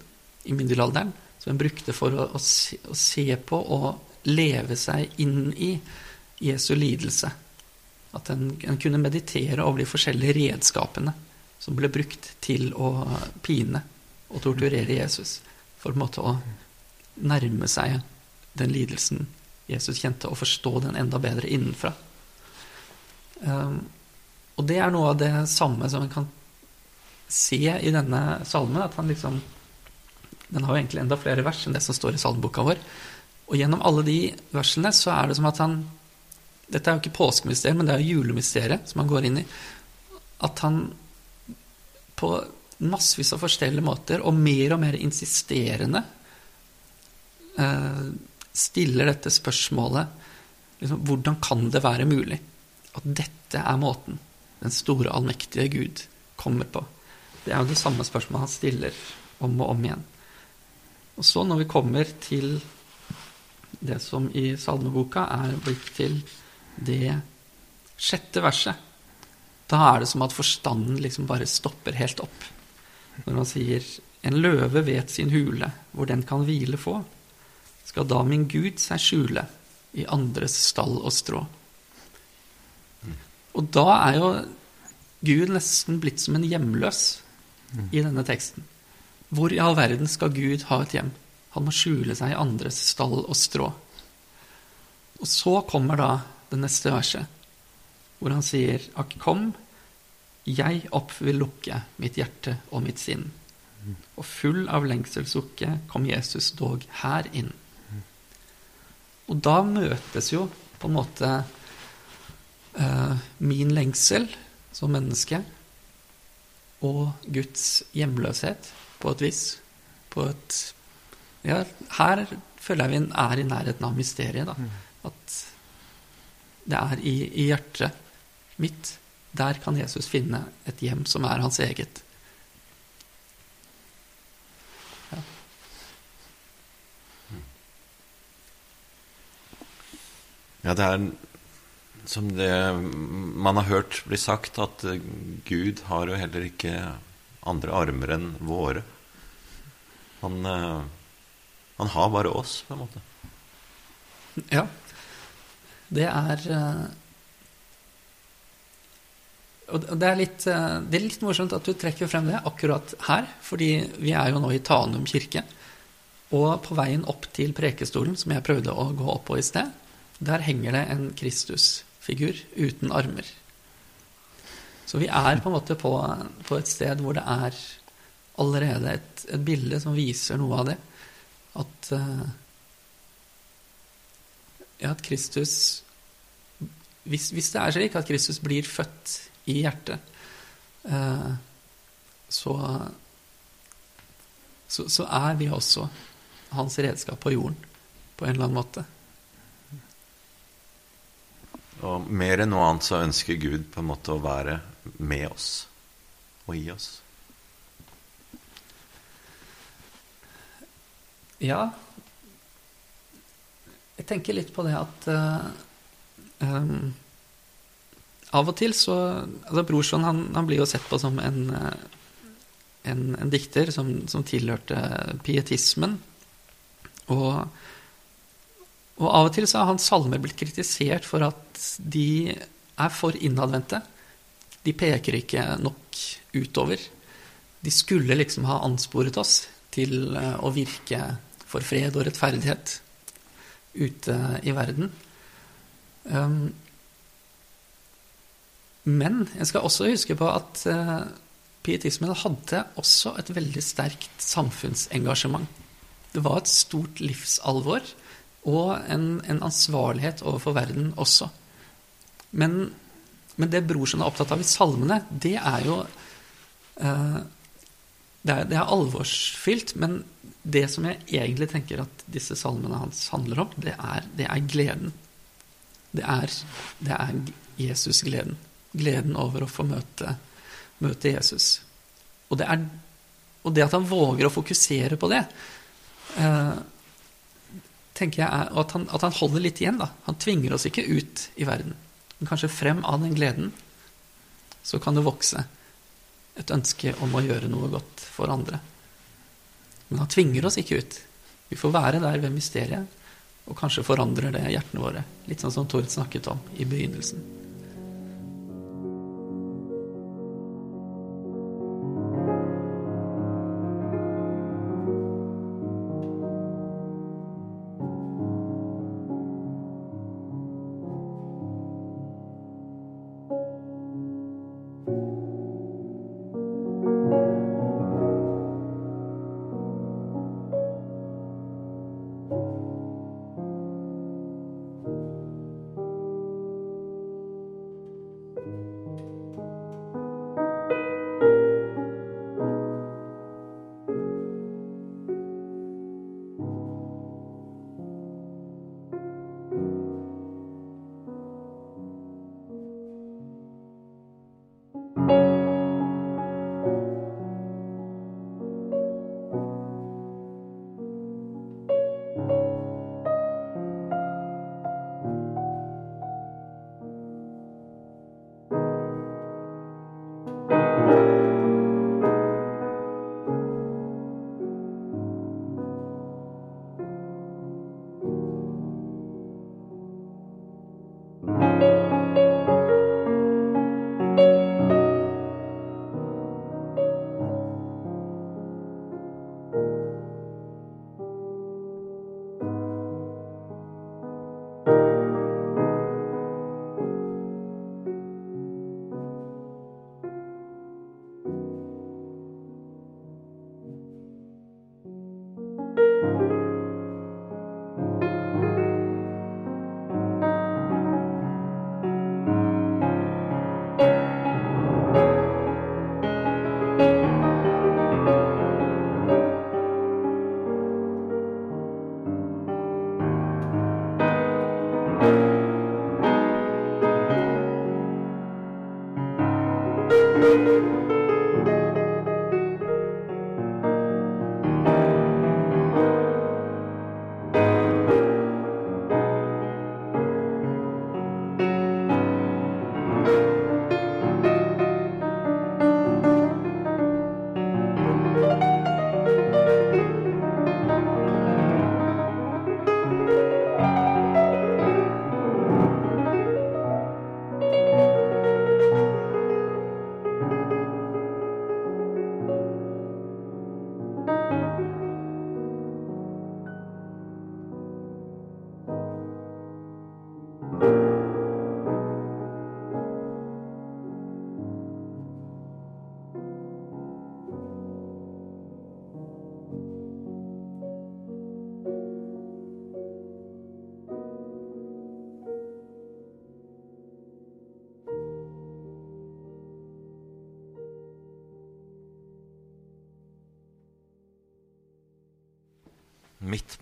i middelalderen. Som en brukte for å, å, se, å se på og leve seg inn i Jesu lidelse. At en, en, kunne meditere over de forskjellige redskapene som ble brukt til å pine og torturere Jesus. For en måte å nærme seg den lidelsen Jesus kjente, og forstå den enda bedre innenfra. Um, og det er noe av det samme som en kan se i denne salmen. At han liksom Den har jo egentlig enda flere vers enn det som står i salmeboka vår. Og gjennom alle de versene så er det som at han Dette er jo ikke påskemysteriet, men det er jo julemysteriet som han går inn i. At han på massevis av forskjellige måter, og mer og mer insisterende, eh, stiller dette spørsmålet liksom, Hvordan kan det være mulig at dette er måten den store, allmektige Gud kommer på? Det er jo det samme spørsmålet han stiller om og om igjen. Og så, når vi kommer til det som i salmeboka er blitt til det sjette verset, da er det som at forstanden liksom bare stopper helt opp. Når han sier en løve vet sin hule, hvor den kan hvile få, skal da min Gud seg skjule i andres stall og strå. Og da er jo Gud nesten blitt som en hjemløs i denne teksten. Hvor i all verden skal Gud ha et hjem? Han må skjule seg i andres stall og strå. Og så kommer da det neste verset, hvor han sier Akk, kom, jeg opp vil lukke mitt hjerte og mitt sinn. Og full av lengselssukke kom Jesus dog her inn. Og da møtes jo på en måte min lengsel som menneske og Guds hjemløshet på et vis. På et Ja, her føler jeg vi er i nærheten av mysteriet, da. At det er i, i hjertet mitt. Der kan Jesus finne et hjem som er hans eget. Ja. ja, det er som det man har hørt bli sagt, at Gud har jo heller ikke andre armer enn våre. Han, eh, han har bare oss, på en måte. Ja. Det er eh, Og det er, litt, eh, det er litt morsomt at du trekker frem det akkurat her, fordi vi er jo nå i Tanum kirke. Og på veien opp til prekestolen, som jeg prøvde å gå opp på i sted, der henger det en Kristusfigur uten armer. Så vi er på en måte på, på et sted hvor det er allerede et, et, bilde som viser noe av det. At uh, ja, at Kristus hvis, hvis, det er slik at Kristus blir født i hjertet, eh, så, så, så, er vi også hans redskap på jorden på en eller annen måte. Og mer enn noe annet så ønsker Gud på en måte å være med oss og i oss. Ja, jeg tenker litt på det at uh, um, Av og til så altså Brorson han, han, blir jo sett på som en, uh, en, en dikter som, som, tilhørte pietismen. Og, og, av og til så har hans salmer blitt kritisert for at de er for innadvendte. De peker ikke nok utover. De skulle liksom ha ansporet oss til uh, å virke for fred og rettferdighet ute i verden. Um, men jeg skal også huske på at uh, pietismen hadde også et veldig sterkt samfunnsengasjement. Det var et stort livsalvor og en, en ansvarlighet overfor verden også. Men, men det brorsen er opptatt av i salmene, det er jo uh, det, er, det er alvorsfylt, men det som jeg egentlig tenker at disse salmene hans handler om, det er, det er gleden. Det er, det er Jesus-gleden. Gleden over å få møte, møte Jesus. Og det, er, og det, at han våger å fokusere på det, eh, tenker jeg er at han, at han holder litt igjen. da. Han tvinger oss ikke ut i verden. Men kanskje frem av den gleden så kan det vokse et ønske om å gjøre noe godt for andre. Men han tvinger oss ikke ut. Vi får være der ved mysteriet, og kanskje forandrer det hjertene våre. Litt sånn som Tord snakket om i begynnelsen.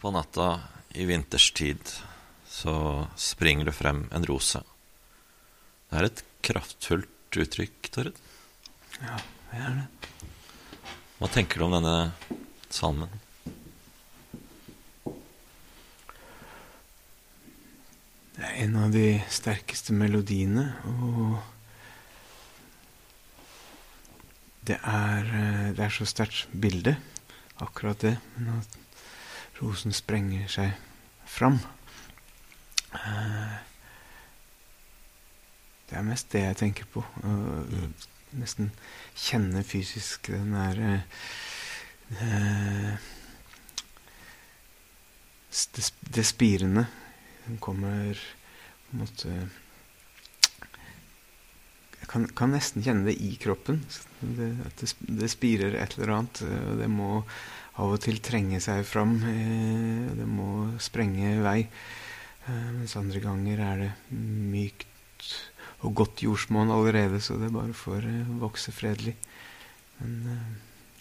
På natta i vinterstid så springer det frem en rose. Det er et kraftfullt uttrykk, Torrid. Ja, det er det. Hva tenker du om denne salmen? Det er en av de sterkeste melodiene, og det er, eh, det er så sterkt bilde, akkurat det. Men at rosen sprenger seg fram. Eh, det er mest det jeg tenker på. Å nesten kjenne fysisk den der eh, det, det spirende. Den kommer på en måte Jeg kan, kan nesten kjenne det i kroppen. Det, det, spirer et eller annet. Det må av og til trenge seg fram. Eh, det må sprenge vei. Eh, mens andre ganger er det mykt og godt jordsmonn allerede, så det bare får eh, vokse fredelig. Men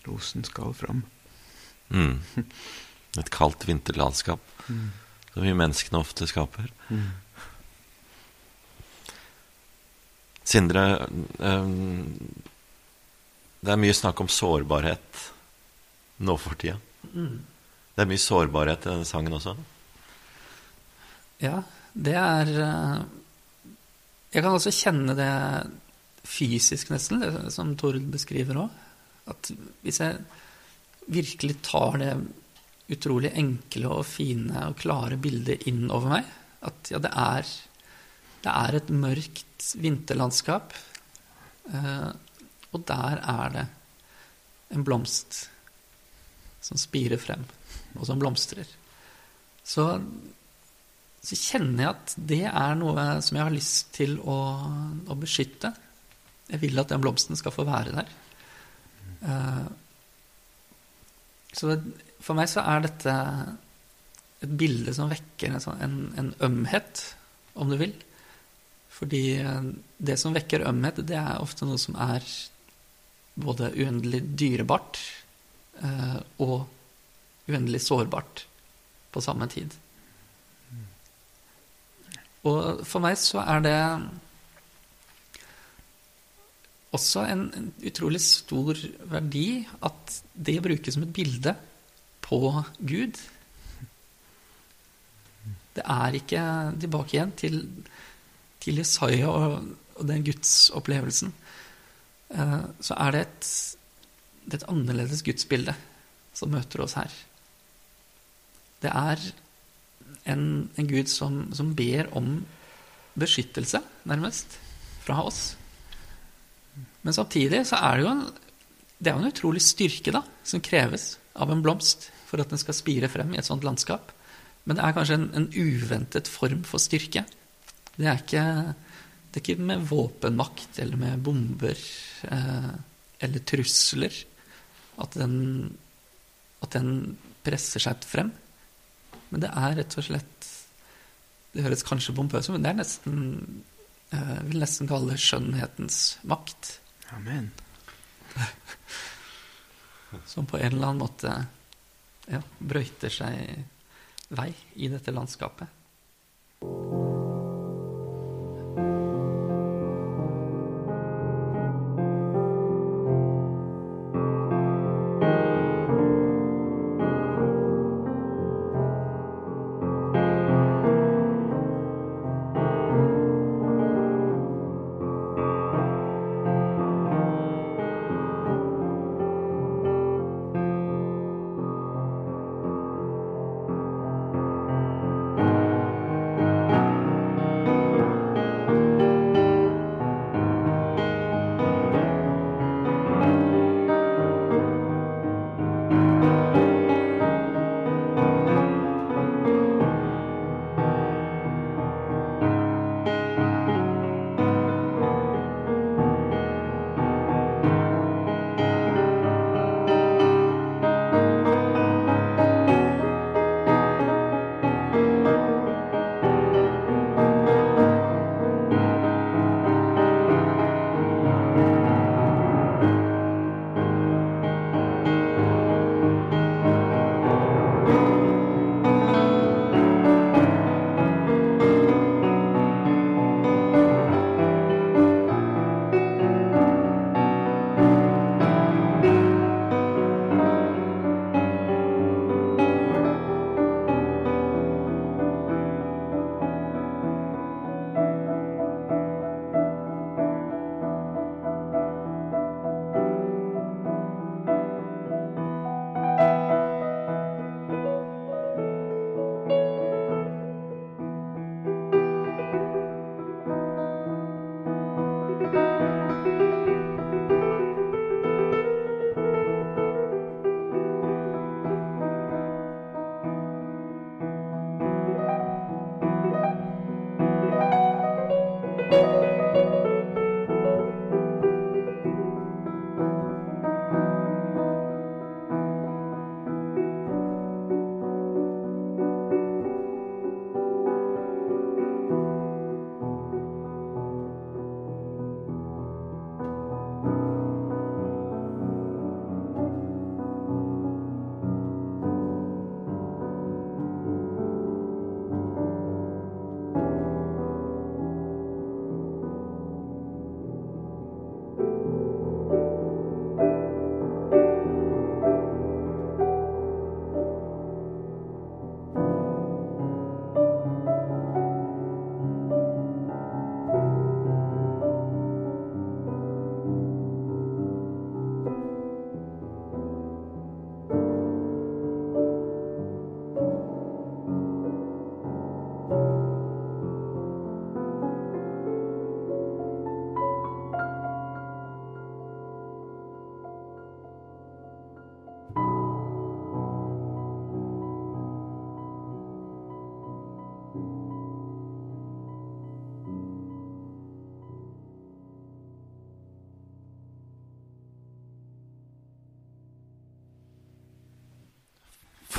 rosen skal fram. Mm. Et kaldt vinterlandskap mm. som vi menneskene ofte skaper. Mm. Sindre, det er mye snakk om sårbarhet nå for tida. Mm. Det er mye sårbarhet i denne sangen også. Ja, det er eh, Jeg kan også kjenne det fysisk, nesten, det som Tord beskriver òg. At hvis jeg virkelig tar det utrolig enkle og fine og klare bildet inn over meg, at ja, det er, det er et mørkt vinterlandskap, eh, og der er det en blomst som spirer frem, og som blomstrer. Så, så kjenner jeg at det er noe som jeg har lyst til å, å beskytte. Jeg vil at den blomsten skal få være der. Uh, så for meg så er dette et bilde som vekker en, sånn, en, en, ømhet, om du vil. Fordi eh, det som vekker ømhet, det er ofte noe som er både uendelig dyrebart og uendelig sårbart på samme tid. Og for meg så er det også en, en, utrolig stor verdi at det brukes som et bilde på Gud. Det er ikke tilbake igjen til, til Jesaja og, og den gudsopplevelsen. Eh, så er det et, det er et annerledes gudsbilde som møter oss her. Det er en, en Gud som, som ber om beskyttelse, nærmest, fra oss. Men samtidig så er det jo en, det er en utrolig styrke da, som kreves av en blomst for at den skal spire frem i et sånt landskap. Men det er kanskje en, en uventet form for styrke. Det er, ikke, det er ikke med våpenmakt eller med bomber eh, eller trusler at den, at den presser seg frem. Men det er rett og slett Det høres kanskje pompøst ut, men det er nesten jeg eh, vil nesten kalle det skjønnhetens makt. Amen. Som på en eller annen måte ja, brøyter seg vei i dette landskapet.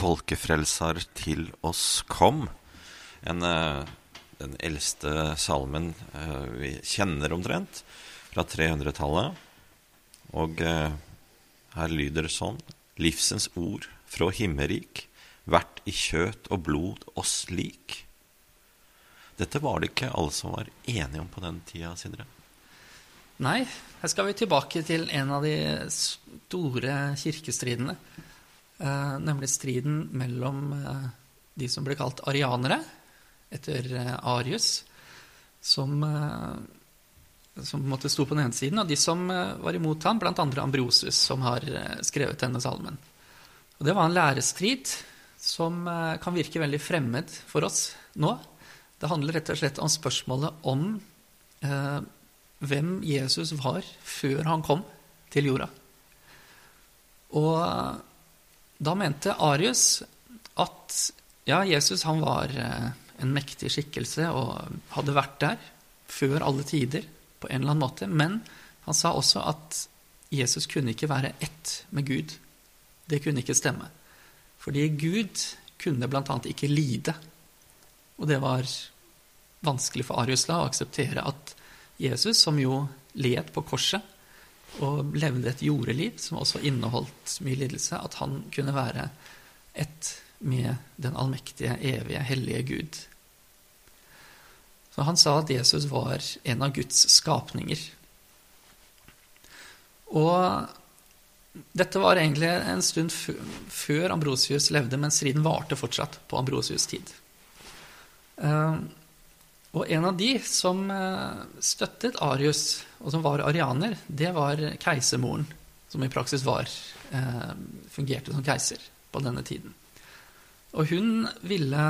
Folkefrelser til oss kom. En, eh, den eldste salmen eh, vi kjenner omtrent, fra 300-tallet. Og eh, her lyder det sånn Livsens ord fra himmerik, vært i kjøt og blod oss lik. Dette var det ikke alle som var enige om på den tida, Sindre. Nei, her skal vi tilbake til en av de store kirkestridene. Eh, nemlig striden mellom eh, de som ble kalt arianere, etter eh, Arius, som, som måtte sto på den ene siden, og de som var imot ham, andre Ambrosius, som har skrevet denne salmen. Og Det var en lærestrid som kan virke veldig fremmed for oss nå. Det handler rett og slett om spørsmålet om eh, hvem Jesus var før han kom til jorda. Og da mente Arius at ja, Jesus han var eh, en mektig skikkelse og hadde vært der før alle tider på en eller annen måte. Men han sa også at Jesus kunne ikke være ett med Gud. Det kunne ikke stemme. Fordi Gud kunne bl.a. ikke lide. Og det var vanskelig for Arius da å akseptere at Jesus, som jo led på korset og levde et jordeliv som også inneholdt mye lidelse, at han kunne være ett med den allmektige, evige, hellige Gud. Så han sa at Jesus var en av Guds skapninger. Og dette var egentlig en stund før Ambrosius levde, men striden varte fortsatt på Ambrosius' tid. Uh, og en av de som eh, støttet Arius, og som var arianer, det var keisermoren, som i praksis var, eh, fungerte som keiser på denne tiden. Og hun ville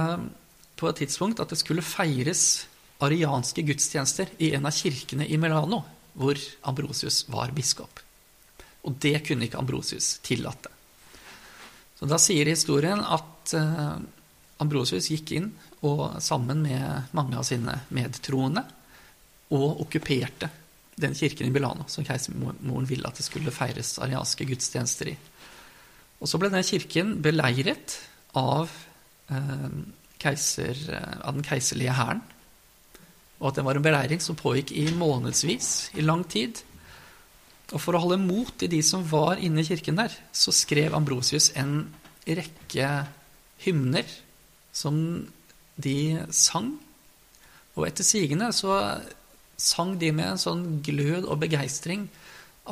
på et tidspunkt at det skulle feires arianske gudstjenester i en av kirkene i Milano, hvor Ambrosius var biskop. Og det kunne ikke Ambrosius tillate. Så da sier historien at eh, Ambrosius gikk inn og sammen med mange av sine medtroende og okkuperte den kirken i Milano som keisermoren ville at det skulle feires arianske gudstjenester i. Og så ble den kirken beleiret av, eh, keiser, eh, av den keiserlige hæren. Og at det var en beleiring som pågikk i månedsvis, i lang tid. Og for å holde mot i de som var inne i kirken der, så skrev Ambrosius en rekke hymner som de sang. Og etter sigende så sang de med en sånn glød og begeistring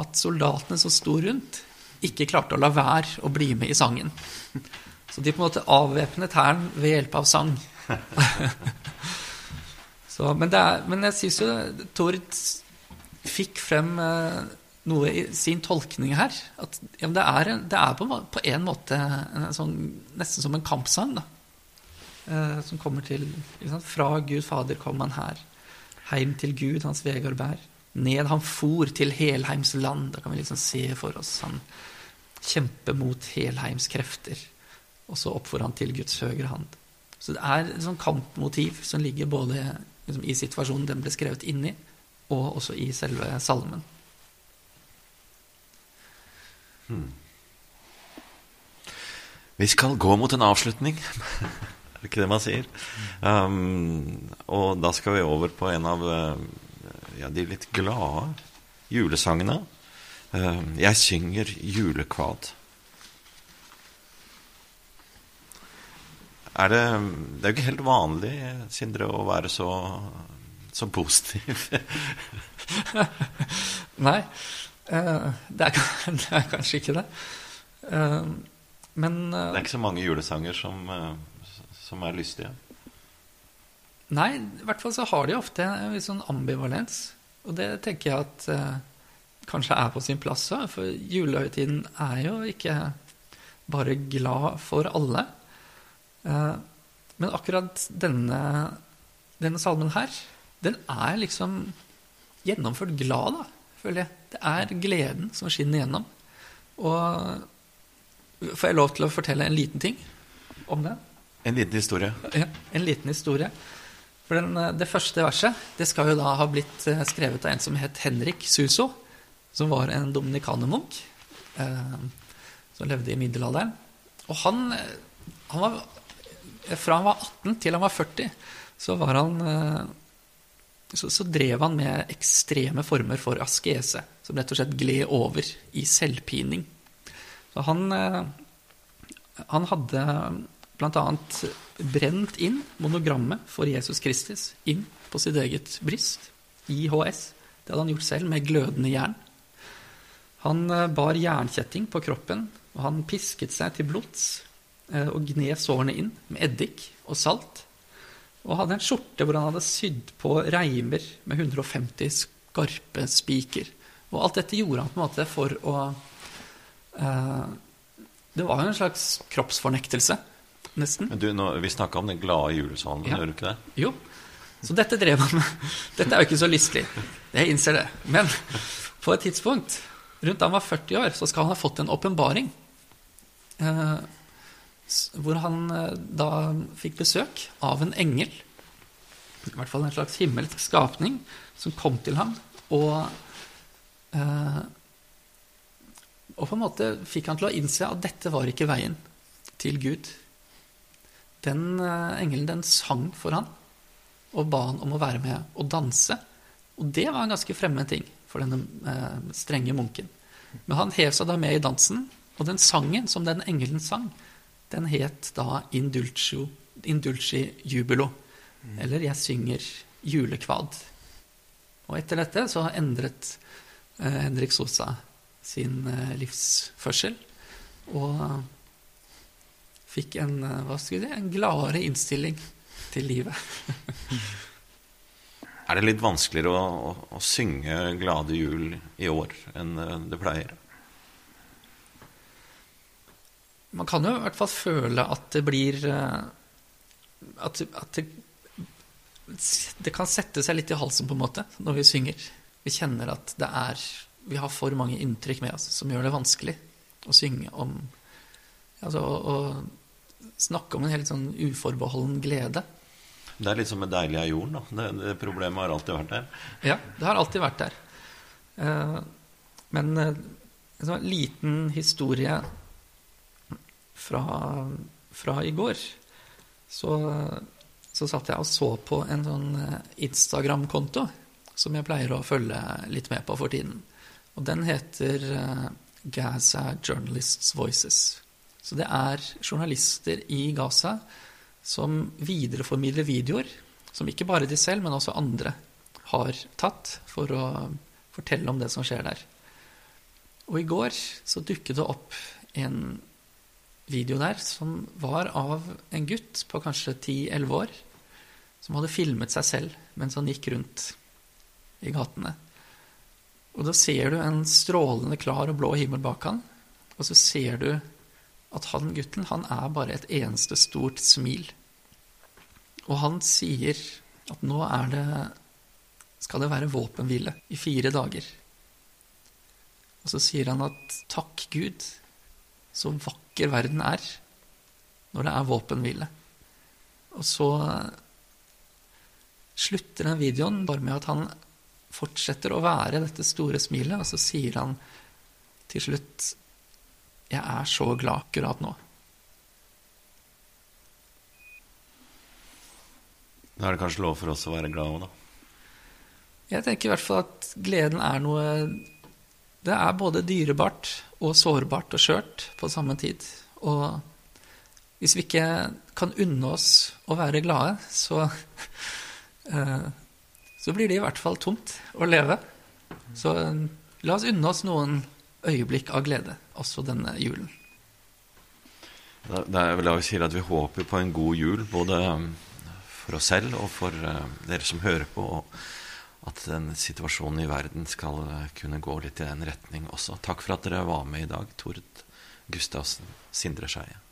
at soldatene som sto rundt, ikke klarte å la være å bli med i sangen. Så de på en måte avvæpnet hæren ved hjelp av sang. så, men, er, men, jeg syns jo Tord fikk frem eh, noe i sin tolkning her. At ja, det, er, det er, på, en måte en sånn, nesten som en kampsang. da eh, som kommer til Fra Gud Fader kom han her. Heim til Gud, hans Vegard bær. Ned han for til Helheims land. Da kan vi liksom se for oss han kjempe mot Helheims krefter. Og så oppfor han til Guds høyre hand. Så det er et sånn kampmotiv som ligger både liksom, i situasjonen den ble skrevet inn i, og også i selve salmen. Hmm. Vi skal gå mot en avslutning. Er ikke det man sier? Um, og da skal vi over på en av uh, ja, de litt glade julesangene. Uh, 'Jeg synger julekvad'. Er det, det er jo ikke helt vanlig, Sindre, å være så, så positiv. Nei, uh, det, er, det, er, kanskje ikke det. Uh, men Det er ikke så mange julesanger som som er lystige? Nei, i hvert fall så har de ofte en litt sånn ambivalens. Og det tenker jeg at eh, kanskje er på sin plass òg, for julehøytiden er jo ikke bare glad for alle. Eh, men akkurat denne, denne salmen her, den er liksom gjennomført glad, da, føler jeg. Det er gleden som skinner gjennom. Og får jeg lov til å fortelle en liten ting om det? En liten historie. Ja, en liten historie. For den, eh, Det første verset det skal jo da ha blitt eh, skrevet av en som het Henrik Suso, som var en dominikanermunk eh, som levde i middelalderen. Og han eh, han var, Fra han var 18 til han var 40, så var han eh, så, så, drev han med ekstreme former for askese, som rett og slett gled over i selvpining. Så han, han hadde bl.a. brent inn monogrammet for Jesus Kristus inn på sitt eget bryst, IHS. Det hadde han gjort selv med glødende jern. Han eh, bar jernkjetting på kroppen, og han pisket seg til blods eh, og gned sårene inn med eddik og salt. Og hadde en skjorte hvor han hadde sydd på reimer med 150 skarpe spiker. Og alt dette gjorde han på en måte for å eh, Det var jo en slags kroppsfornektelse, nesten. Du, nå, Vi snakka om den glade julesalen, ja. gjør du ikke det? Jo. Så dette drev han med. Dette er jo ikke så lystelig. Jeg innser det. Men på et tidspunkt, rundt da han var 40 år, så skal han ha fått en åpenbaring. Eh, hvor han eh, da fikk besøk av en engel. I hvert fall en slags himmelsk skapning som kom til ham. Og, eh, og på en måte fikk han til å innse at dette var ikke veien til Gud. Den eh, engelen, den sang for han og ba han om å være med og danse. Og det var en ganske fremmed ting for denne eh, strenge munken. Men han hev seg da med i dansen, og den sangen som den engelen sang, den het da Indulcio, Indulci jubilo. Mm. Eller Jeg synger julekvad. Og etter dette så endret eh, Henrik Sosa sin livsførsel. Og fikk en, eh, hva skal jeg si, en gladere innstilling til livet. er det litt vanskeligere å, å, å, synge 'Glade jul' i år enn eh, det pleier? Man kan jo i hvert fall føle at det blir eh, At, at det, det, kan sette seg litt i halsen, på en måte, når vi synger. Vi kjenner at det er Vi har for mange inntrykk med oss som gjør det vanskelig å synge om Altså å snakke om en helt sånn uforbeholden glede. Det er litt som med 'Deilig er jorden'. Det, det, problemet har alltid vært der. Ja, det har alltid vært der. Uh, men uh, en sånn liten historie fra, fra i går så, så satt jeg og så på en sånn eh, Instagram-konto som jeg pleier å følge litt med på for tiden. Og den heter Gaza Journalists Voices. Så det er journalister i Gaza som videreformidler videoer som ikke bare de selv, men også andre har tatt for å fortelle om det som skjer der. Og i går så dukket det opp en video der som var av en gutt på kanskje 10-11 år som hadde filmet seg selv mens han gikk rundt i gatene. Og da ser du en strålende klar og blå himmel bak han, og så ser du at han gutten han er bare et eneste stort smil. Og han sier at nå er det skal det være våpenhvile i fire dager. Og så sier han at takk Gud, så vakker verden er når det er våpenhvile. Og så slutter den videoen bare med at han fortsetter å være dette store smilet, og så sier han til slutt jeg er så glad akkurat nå. Da er det kanskje lov for oss å være glad òg, da? Jeg tenker i hvert fall at gleden er noe Det er både dyrebart og sårbart og skjørt på samme tid. Og hvis vi ikke kan unne oss å være glade, så eh, Så blir det i hvert fall tomt å leve. Så la oss unne oss noen øyeblikk av glede også denne julen. Da, vil jeg si at Vi håper på en god jul, både um, for oss selv og for uh, dere som hører på. Og at den situasjonen i verden skal uh, kunne gå litt i den retning også. Takk for at dere var med i dag, Tord Gustavsen, Sindre Skeie.